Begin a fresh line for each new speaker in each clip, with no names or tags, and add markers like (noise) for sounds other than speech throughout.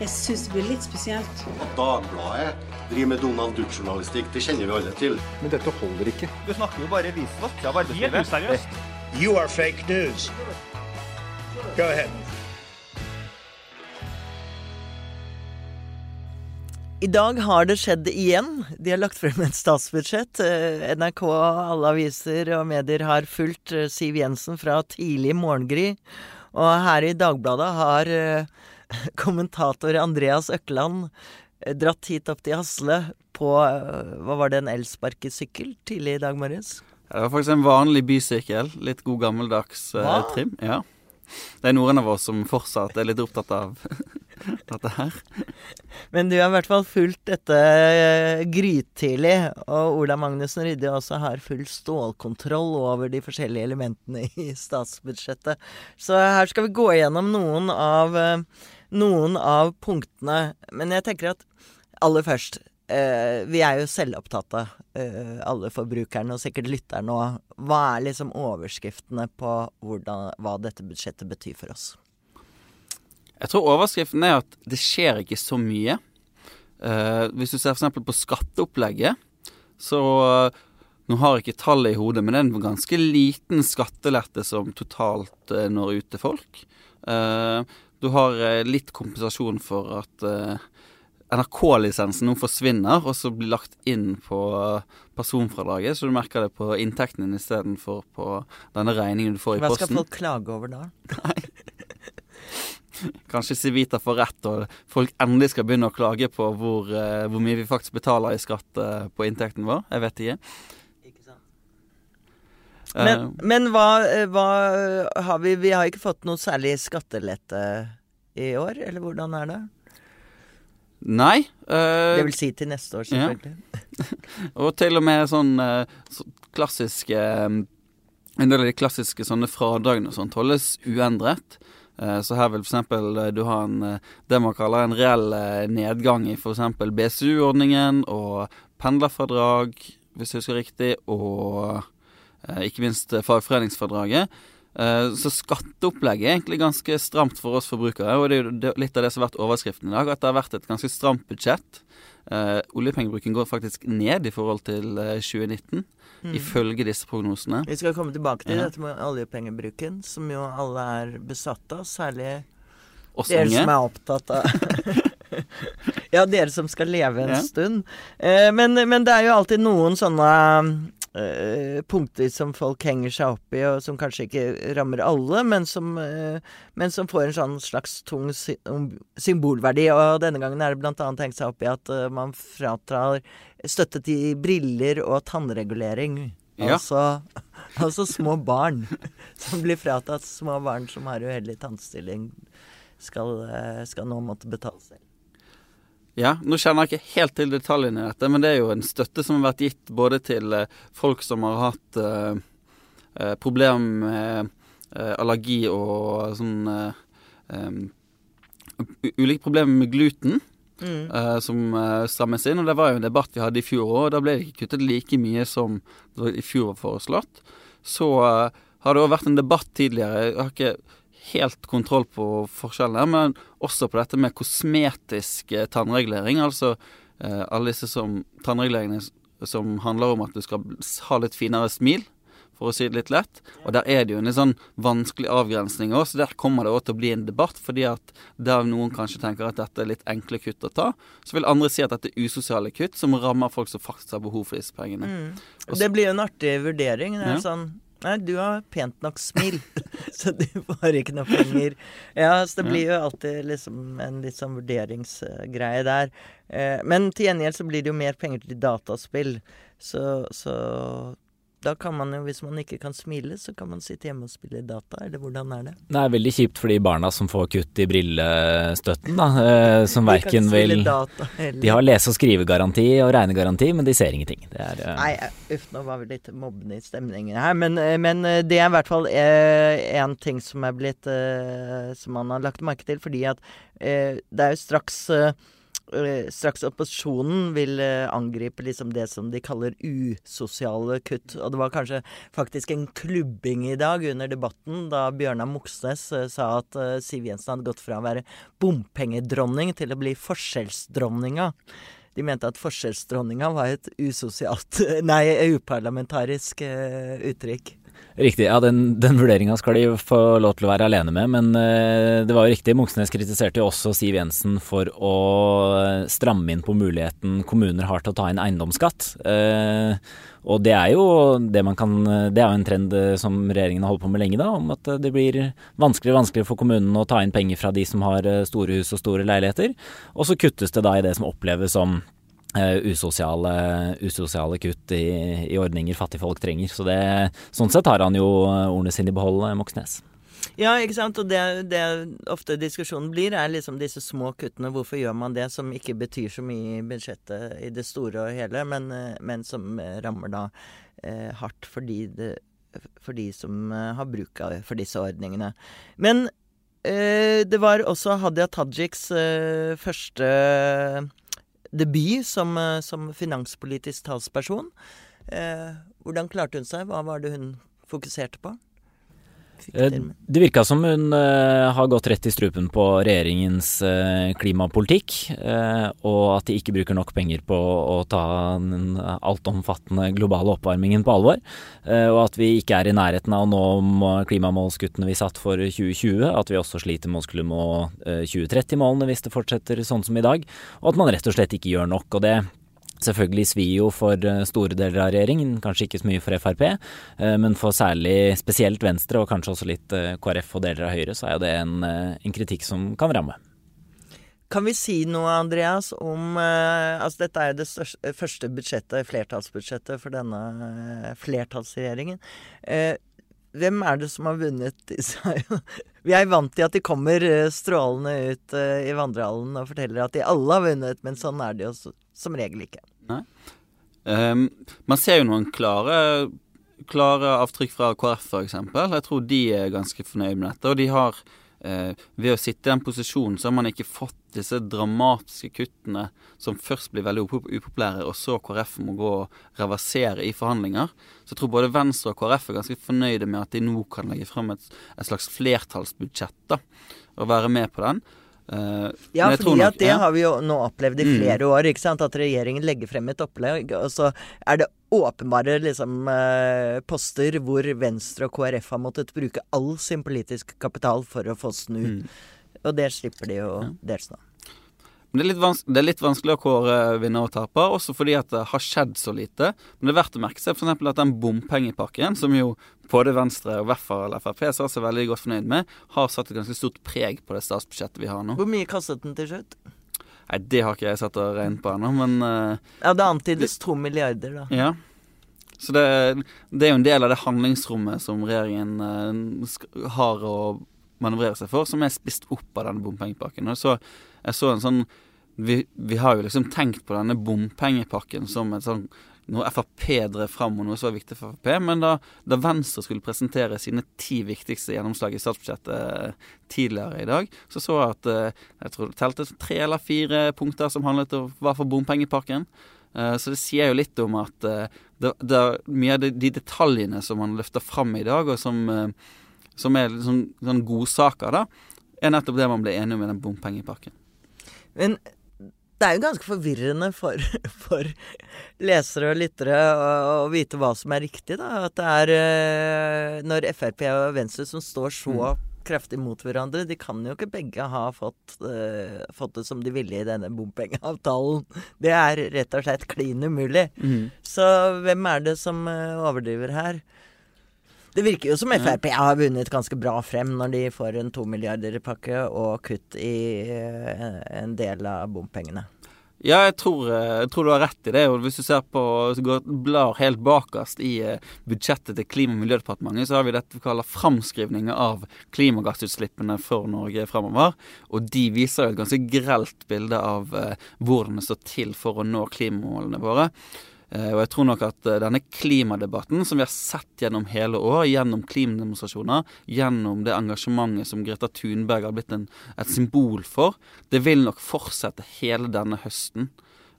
Jeg syns det blir litt spesielt.
At Dagbladet driver med Donald Duck-journalistikk, det kjenner vi alle til.
Men dette holder ikke.
Du snakker jo bare visvask av arbeidslivet.
useriøst.
You are fake news. Go ahead.
I dag har det skjedd igjen. De har lagt frem et statsbudsjett. Eh, NRK, alle aviser og medier har fulgt eh, Siv Jensen fra tidlig morgengry. Og her i Dagbladet har eh, (laughs) kommentator Andreas Økland eh, dratt hit opp til Hasle på eh, Hva var det, en elsparkesykkel tidlig i dag morges?
Ja, Det var faktisk en vanlig bysykkel. Litt god gammeldags eh, trim. Ja. Det er noen av oss som fortsatt er litt opptatt av (laughs) (laughs) dette her.
Men du har i hvert fall fulgt dette eh, grytidlig, og Ola Magnussen Rydde også har full stålkontroll over de forskjellige elementene i statsbudsjettet. Så her skal vi gå gjennom noen av, eh, noen av punktene. Men jeg tenker at aller først eh, Vi er jo selvopptatte, alle forbrukerne og sikkert lytterne òg. Hva er liksom overskriftene på hvordan, hva dette budsjettet betyr for oss?
Jeg tror overskriften er at det skjer ikke så mye. Uh, hvis du ser f.eks. på skatteopplegget, så uh, Nå har jeg ikke tallet i hodet, men det er en ganske liten skattelette som totalt uh, når ut til folk. Du har litt kompensasjon for at NRK-lisensen nå forsvinner, og så blir lagt inn på personfradraget, så du merker det på inntekten din istedenfor på denne regningen du får i
Hva skal folk klage over da? (laughs)
Kanskje Civita får rett, og folk endelig skal begynne å klage på hvor, eh, hvor mye vi faktisk betaler i skatt eh, på inntekten vår. Jeg vet ikke.
Men,
Eh,
men hva, eh, hva har vi Vi har ikke fått noe særlig skattelette i år, eller hvordan er det?
nei. eh,
Det vil si til neste år,
ja.
selvfølgelig. (laughs)
Og til og med sånn så klassiske eh, En del av de klassiske sånne fradragene og sånt holdes uendret. Eh, Så her vil f.eks. du ha en, eh, det man kaller en reell eh, nedgang i f.eks. BSU-ordningen og pendlerfradrag, hvis jeg husker riktig, og eh, ikke minst eh, fagforeningsfradraget. Eh, Så skatteopplegget er egentlig ganske stramt for oss forbrukere, og det er jo litt av det som har vært overskriften i dag, at det har vært et ganske stramt budsjett. Eh, oljepengebruken går faktisk ned i forhold til eh, 2019, ifølge disse prognosene.
Vi skal komme tilbake til
Ja.
dette med oljepengebruken, som jo alle er besatt av. Særlig
Oss
dere som er opptatt av (laughs) Ja, dere som skal leve en
Ja.
stund. Eh, men, men det er jo alltid noen sånne eh, punkter som folk henger seg opp i, og som kanskje ikke rammer alle, men som, uh, men som får en sånn slags tung sy symbolverdi. Og denne gangen er det blant annet hengt seg opp i at uh, man fratar støtte til briller og tannregulering.
Ja.
Altså, (laughs) altså små barn (laughs) som blir fratatt. Små barn som har uheldig tannstilling, skal, skal nå måtte betale selv.
Ja, nå kjenner jeg ikke helt til detaljene i dette, men det er jo en støtte som har vært gitt både til eh, folk som har hatt uh, uh, problem med uh, allergi og sånn eh, em, Ulike problemer med gluten.
Mm.
eh, som eh, strammes inn. Og det var jo en debatt vi hadde i fjor òg, da ble det ikke kuttet like mye som det var i fjor var foreslått. Så eh, har det òg vært en debatt tidligere, jeg har ikke helt kontroll på forskjellene, men også på dette med kosmetisk eh, tannregulering. Altså eh, alle disse som, tannreguleringene som handler om at du skal ha litt finere smil, for å si det litt lett. Og der er det jo en litt sånn vanskelig avgrensning òg, så der kommer det òg til å bli en debatt. Fordi at der noen kanskje tenker at dette er litt enkle kutt å ta, så vil andre si at dette er usosiale kutt som rammer folk som faktisk har behov for disse pengene. Og
Det blir jo en artig vurdering. Det er
Ja.
sånn Nei, du har pent nok smil, (laughs) så du får ikke noe penger. Ja, så det blir jo alltid liksom en litt sånn vurderingsgreie der. Eh, men til gjengjeld så blir det jo mer penger til dataspill. Så, så da kan man jo, hvis man ikke kan smile, så kan man sitte hjemme og spille data, eller hvordan er det?
Det er veldig kjipt for de barna som får kutt i brillestøtten, da. eh, Som verken vil
data.
De har lese- og skrivegaranti og regnegaranti, men de ser ingenting. Det er eh,
Nei, eh, uff, nå var vi litt mobbende i stemningen her. Men, eh, men det er i hvert fall én ting som er blitt Som man har lagt merke til. Fordi at det er jo straks straks opposisjonen vil eh, angripe liksom det som de kaller usosiale kutt. Og det var kanskje faktisk en klubbing i dag under debatten da Bjørnar Moxnes eh, sa at eh, Siv Jensen hadde gått fra å være bompengedronning til å bli forskjellsdronninga. De mente at forskjellsdronninga var et usosialt (laughs) Nei, uparlamentarisk eh, uttrykk.
Riktig. Ja, den, den vurderinga skal de få lov til å være alene med, men eh, det var jo riktig. Moxnes kritiserte jo også Siv Jensen for å stramme inn på muligheten kommuner har til å ta inn eiendomsskatt. Eh, og det er jo det man kan Det er jo en trend eh, som regjeringen har holdt på med lenge, da, om at det blir vanskeligere og vanskeligere for kommunene å ta inn penger fra de som har store hus og store leiligheter. Og så kuttes det da i det som oppleves som eh, usosiale, usosiale kutt i, i ordninger fattigfolk trenger. Så det, sånn sett har han jo ordene sine i behold, eh, Moxnes.
Ja, ikke sant. Og det, det ofte diskusjonen blir, er liksom disse små kuttene. Hvorfor gjør man det, som ikke betyr så mye i budsjettet i det store og hele, men, eh, men som rammer da eh, hardt for de, det, for de som har bruk for disse ordningene. Men eh, det var også Hadia Tajiks eh, første debut som, eh, som finanspolitisk talsperson. Eh, hvordan klarte hun seg? Hva var det hun fokuserte på?
Eh. Det virka som hun eh, har gått rett i strupen på regjeringens eh, klimapolitikk, og at de ikke bruker nok penger på å ta den altomfattende globale oppvarmingen på alvor. og at vi ikke er i nærheten av å nå klimamålskuttene vi satt for 2020. At vi også sliter med å skulle nå eh, 2030-målene hvis det fortsetter sånn som i dag. Og at man rett og slett ikke gjør nok. og det Selvfølgelig svir jo for eh, store deler av regjeringen, kanskje ikke så mye for Frp. eh, Men for særlig spesielt Venstre, og kanskje også litt eh, KrF og deler av Høyre, så er jo det en, en kritikk som kan ramme.
Kan vi si noe, Andreas, om Altså, dette er jo det største, første budsjettet, flertallsbudsjettet for denne flertallsregjeringen. Hvem er det som har vunnet disse (laughs) Vi er vant til at de kommer strålende ut i vandrehallen og forteller at de alle har vunnet, men sånn er det jo som regel ikke.
Ehm, man ser jo noen klare, klare avtrykk fra KrF f.eks. Jeg tror de er ganske fornøyd med dette. Og de har eh, Ved å sitte i den posisjonen så har man ikke fått disse dramatiske kuttene som først blir veldig upopulære, og så KrF må gå og reversere i forhandlinger. Så jeg tror både Venstre og KrF er ganske fornøyde med at de nå kan legge frem et, et slags flertallsbudsjett da, og være med på den. Eh,
Ja, fordi
nok-
det
ja.
har vi jo nå opplevd i
Mm.
flere år. ikke sant? At regjeringen legger frem et opplegg, og så er det åpenbare liksom, eh, poster hvor Venstre og KrF har måttet bruke all sin politiske kapital for å få snu.
Mm.
Og det slipper de jo
Ja.
dels nå.
Men det er, litt det er litt vanskelig å kåre vinner og taper, også fordi at det har skjedd så lite. Men det er verdt å merke seg f.eks. at den bompengepakken, som jo både Venstre og hvert fall Frp ser seg veldig godt fornøyd med, har satt et ganske stort preg på det statsbudsjettet vi har nå.
Hvor mye kastet den til slutt?
Nei, det har ikke jeg satt og regnet på ennå, men uh,
Ja, det antydes to milliarder, da.
ja. Så det, det er jo en del av det handlingsrommet som regjeringen uh, har å manøvrere seg for, som er spist opp av denne bompengepakken. Og så, jeg så en sånn vi, vi har jo liksom tenkt på denne bompengepakken som sånn noe Frp drev fram, og noe som var viktig for Frp. Men da, da Venstre skulle presentere sine ti viktigste gjennomslag i statsbudsjettet eh, tidligere i dag, så så jeg at eh, jeg tror det telte tre eller fire punkter som handlet om hva for bompengepakken. Eh, Så det sier jo litt om at det, det mye av de, de detaljene som man løfter fram i dag, og som, som er liksom, sånn godsaker, da, er nettopp det man ble enige om i den bompengepakken.
Men det er jo ganske forvirrende for, (laughs) for lesere og lyttere å, vite hva som er riktig, da. At det er eh, når Frp og Venstre som står så kraftig mot hverandre, de kan jo ikke begge ha fått, uh, fått det som de ville i denne bompengeavtalen. Det er rett og slett klin umulig. Så hvem er det som eh, overdriver her? Det virker jo som Frp har vunnet ganske bra frem når de får en to milliarder-pakke og kutt i eh, en del av bompengene.
Ja, jeg tror, eh, jeg tror du har rett i det. og Hvis du ser på, går, blar helt bakerst i eh, budsjettet til Klima- og miljødepartementet, så har vi dette vi kaller framskrivninger av klimagassutslippene for Norge fremover. Og de viser jo et ganske grelt bilde av hvordan det står til for å nå klimamålene våre. Eh, og jeg tror nok at eh, denne klimadebatten som vi har sett gjennom hele år, gjennom klimademonstrasjoner, gjennom det engasjementet som Greta Thunberg har blitt en, et symbol for, det vil nok fortsette hele denne høsten.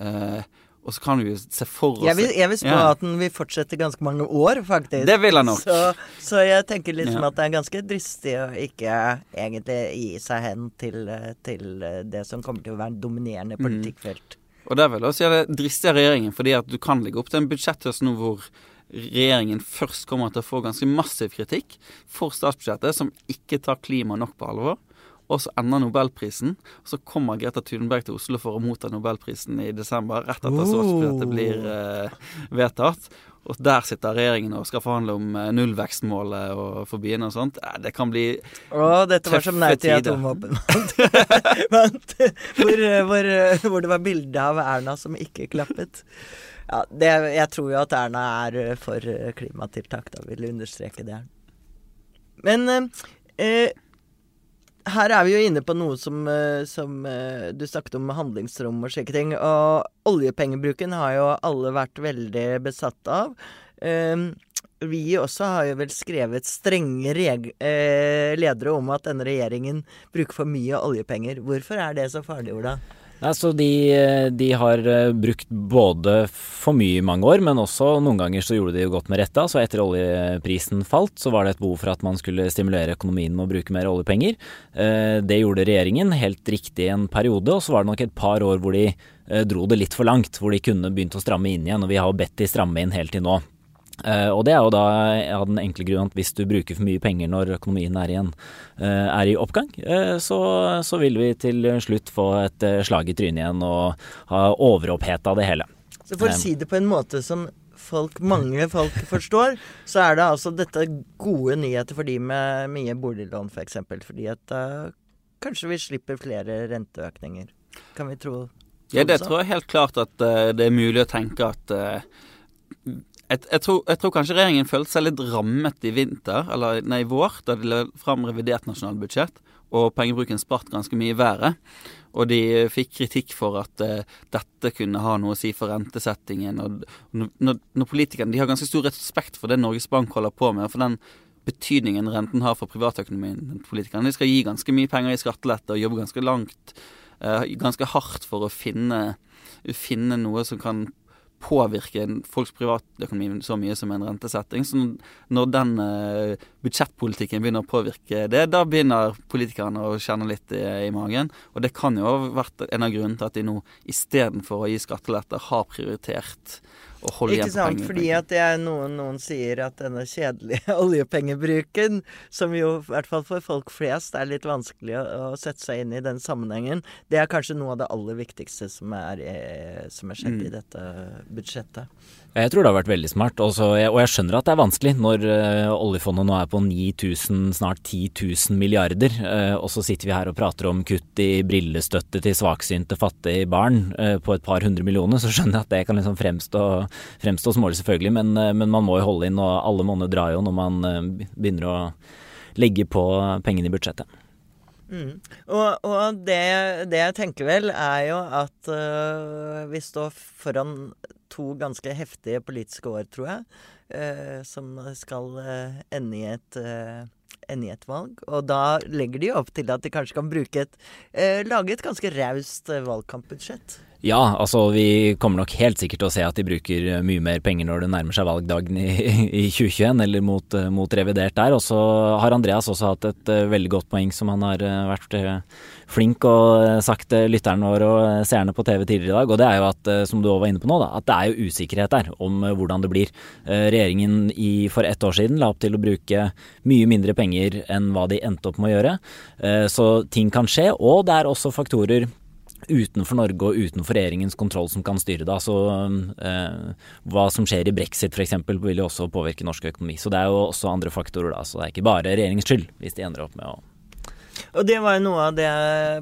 Eh, og så kan vi jo se for oss
Jeg vil, jeg vil spå
Ja.
at den vil fortsette ganske mange år, faktisk.
Det vil han nok.
Så, så jeg tenker liksom
Ja.
at det er ganske dristig å ikke egentlig gi seg hen til, til det som kommer til å være en dominerende
Mm. Og der vil jeg også si at det er dristig av regjeringen, fordi at du kan legge opp til en budsjetthøst nå hvor regjeringen først kommer til å få ganske massiv kritikk for statsbudsjettet, som ikke tar klima nok på alvor. Og så ender nobelprisen, og så kommer Greta Thunberg til Oslo for å motta nobelprisen i desember, rett etter at statsbudsjettet blir eh, vedtatt. Og der sitter regjeringen og skal forhandle om eh, nullvekstmålet og for byene og sånt. Det kan bli
Å, dette var som Nei til atomvåpen. (laughs) Hvor, eh, hvor, eh, hvor det var bilde av Erna som ikke klappet. Ja, det, jeg tror jo at Erna er for klimatiltak, da vil jeg understreke det. Men eh, her er vi jo inne på noe som, eh, som eh, du snakket om handlingsrom og slike ting. Og oljepengebruken har jo alle vært veldig besatt av. Eh, vi også har jo vel skrevet strenge eh, ledere om at denne regjeringen bruker for mye oljepenger. Hvorfor er det så farlig, Ola?
Nei, så de, de har eh, brukt både for mye i mange år, men også noen ganger så gjorde de jo godt med retta. Så etter oljeprisen falt, så var det et behov for at man skulle stimulere økonomien å bruke mer oljepenger. Eh, Det gjorde regjeringen helt riktig en periode, og så var det nok et par år hvor de eh, dro det litt for langt. Hvor de kunne begynt å stramme inn igjen, og vi har jo bedt de stramme inn helt til nå. Eh, og det er jo da av den enkle grunn at hvis du bruker for mye penger når økonomien er, igjen, uh, er i oppgang, uh, så, så vil vi til slutt få et slag i trynet igjen og ha overoppheta det hele.
Så for å si det på en måte som folk, mange folk forstår, så er det altså dette gode nyheter for de med mye boliglån, f.eks. For eksempel, fordi at eh, kanskje vi slipper flere renteøkninger. Kan vi tro
Ja, det
sånn?
tror jeg helt klart at det er mulig å tenke at jeg, jeg, tror, jeg tror kanskje regjeringen følte seg litt rammet i vinter, eller nei, i vår, da de la fram revidert nasjonalbudsjett, og pengebruken spratt ganske mye i været. Og de fikk kritikk for at uh, dette kunne ha noe å si for rentesettingen. Og når, når politikerne de har ganske stor respekt for det Norges Bank holder på med, og for den betydningen renten har for privatøkonomien. Politikerne de skal gi ganske mye penger i skattelette og jobbe ganske langt, uh, ganske hardt for å finne, finne noe som kan påvirke folks privatøkonomi så mye som en rentesetting. Så når den eh, budsjettpolitikken begynner å påvirke det, da begynner politikerne å kjenne litt i, i magen. Og det kan jo ha vært en av grunnene til at de nå istedenfor å gi skatteletter, har prioritert å holde
igjen
igjen på
sant,
pengene.
fordi at det er noen, noen sier at denne kjedelige (laughs) oljepengebruken, som jo i hvert fall for folk flest er litt vanskelig å, å sette seg inn i den sammenhengen, det er kanskje noe av det aller viktigste som er, eh, som er skjedd i
Mm.
dette budsjettet.
Jeg tror det har vært veldig smart, Også, og jeg skjønner at det er vanskelig når eh, oljefondet nå er på 9000, snart 10 000 milliarder, eh, og så sitter vi her og prater om kutt i brillestøtte til svaksynte fattige barn eh, på et par hundre millioner, så skjønner jeg at det kan liksom fremstå, fremstå smålig selvfølgelig, men, eh, men man må jo holde inn, og alle måneder drar jo når man begynner å legge på pengene i budsjettet.
Mm. Og, og det, det jeg tenker vel, er jo at uh, vi står foran to ganske heftige politiske år, tror jeg, eh, som skal eh, ende, i et, øh, ende i et valg. Og da legger de opp til at de kanskje kan bruke et øh, lage et ganske raust øh, valgkampbudsjett.
Ja, altså vi kommer nok helt sikkert til å se at de bruker eh, mye mer penger når det nærmer seg valgdagen i, (laughs) i 2021, eller mot, eh, mot revidert der. Og så har Andreas også hatt et uh, veldig godt poeng som han har vært flink og sagt til lytterne våre og seerne på TV tidligere i dag. Og det er jo at, som du òg var inne på nå, da, at det er jo usikkerhet der om hvordan det blir. Regjeringen i, for ett år siden la opp til å bruke mye mindre penger enn hva de endte opp med å gjøre. Så ting kan skje, og det er også faktorer utenfor Norge og utenfor regjeringens kontroll som kan styre det. Altså, eh, hva som skjer i brexit f.eks. vil jo også påvirke norsk økonomi. Så det er jo også andre faktorer da. Så det er ikke bare regjeringens skyld hvis de ender opp med å
Og det var jo noe av det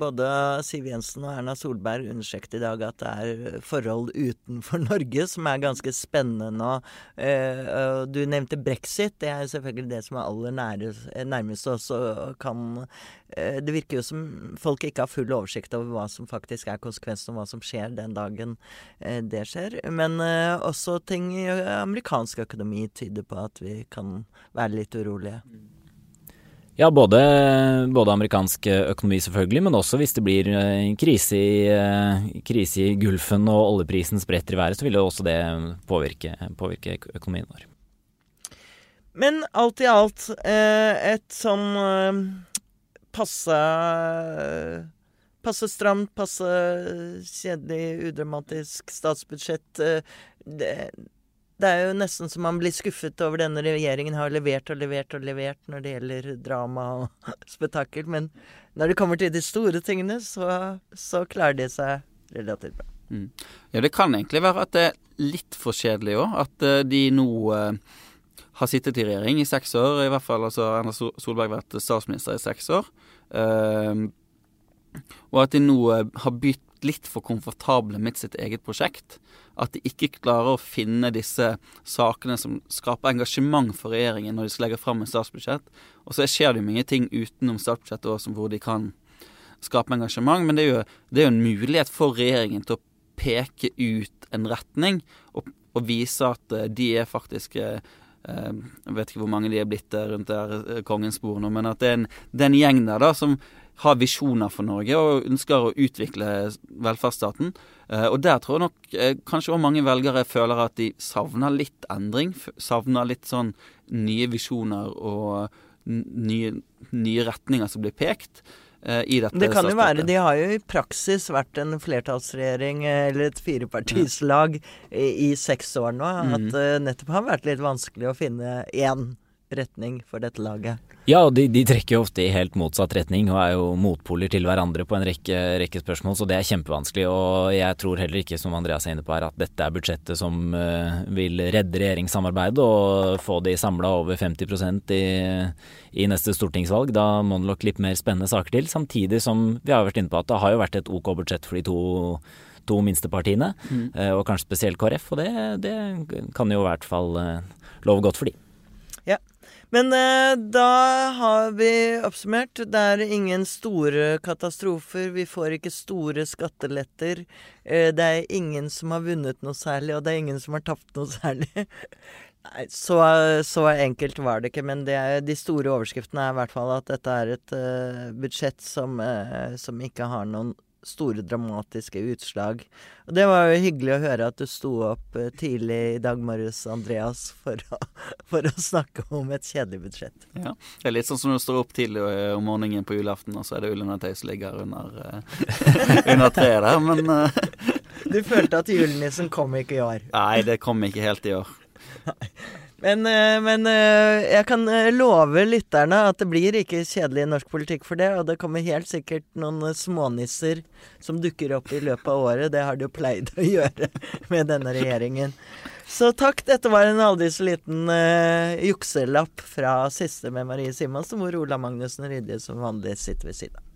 både Siv Jensen og Erna Solberg understreket i dag, at det er forhold utenfor (laughs) Norge som er ganske spennende nå. Eh, du nevnte brexit. Det er selvfølgelig det som er aller nærmest oss eh, Det virker jo som folk ikke har full oversikt over hva som faktisk er konsekvensen, og hva som skjer den dagen eh, det skjer. Men også ting i amerikansk økonomi tyder på at vi kan være litt urolige.
Ja, både, både, amerikansk økonomi selvfølgelig, men også hvis det blir eh, krise i, eh, krise i Gulfen og oljeprisen spretter i været, så vil jo også det påvirke, påvirke økonomien vår.
Men alt i alt eh, et sånn passe Passe stramt, passe kjedelig, udramatisk statsbudsjett. Det, det er jo nesten så man blir skuffet over denne regjeringen har levert og levert og levert når det gjelder drama og (laughs) spetakkel. Men når det kommer til de store tingene, så, så klarer de seg relativt bra.
Mm. Ja, det kan egentlig være at det er litt for kjedelig òg. At uh, de nå eh, har sittet i regjering i seks år. I hvert fall altså Erna Solberg vært statsminister i seks år. eh, og at de nå har bytt litt for komfortable med sitt eget prosjekt. At de ikke klarer å finne disse sakene som skaper engasjement for regjeringen når de skal legge fram et statsbudsjett. Og så skjer det jo mye ting utenom statsbudsjettet også hvor de kan skape engasjement. Men det er jo, det er jo en mulighet for regjeringen til å peke ut en retning og, og vise at eh, de er faktisk eh, jeg vet ikke hvor mange de er blitt rundt der kongens bord nå, men at det er en, det er en gjeng der da som har visjoner for Norge og ønsker å utvikle velferdsstaten. Eh, og der tror jeg nok eh, kanskje også mange velgere føler at de savner litt endring. Savner litt sånn nye visjoner og nye, nye retninger som blir pekt. Eh, I dette
det kan jo være, De har jo i praksis vært en flertallsregjering eller et firepartislag i, i seks år nå. Mm. At det nettopp har vært litt vanskelig å finne én retning for dette laget.
Ja, og de, de, trekker jo ofte i helt motsatt retning og er jo motpoler til hverandre på en rekke, rekke, spørsmål, så det er kjempevanskelig. Og jeg tror heller ikke, som Andreas er inne på her, at dette er budsjettet som uh, vil redde regjeringssamarbeidet og få de samla over 50 i, i neste stortingsvalg. Da må det nok litt mer spennende saker til. Samtidig som vi har vært inne på at det har jo vært et OK budsjett for de to to minstepartiene, mm. uh, og kanskje spesielt KrF. Og det, det kan jo i hvert fall uh, love godt for de.
Men eh, da har vi oppsummert. Det er ingen store katastrofer. Vi får ikke store skatteletter. Eh, det er ingen som har vunnet noe særlig, og det er ingen som har tapt noe (laughs) særlig. Nei, så, så, enkelt var det ikke. Men det er, de store overskriftene er i hvert fall at dette er et uh, budsjett som, som ikke har noen store dramatiske utslag. Og det var jo hyggelig å høre at du sto opp eh, tidlig i dag morges, Andreas, for å, (laughs) for å snakke om et kjedelig budsjett.
Ja, det er litt sånn som når du står opp tidlig eh, om morgenen på julaften, og så er det ullundertøy som ligger under, uh, (laughs) under treet der, men uh,
Du følte at julenissen kom ikke i år?
Nei, det kom ikke helt i år. Nei.
Men, eh, men, eh, jeg kan eh, love lytterne at det blir ikke kjedelig norsk politikk for det. Og det kommer helt sikkert noen smånisser som dukker opp i løpet av året. Det har de jo pleid å (laughs) gjøre med denne regjeringen. Så takk. Dette var en aldri så liten uh, jukselapp fra siste med Marie Simonsen, hvor Ola Magnussen Rydje som vanlig sitter ved siden av.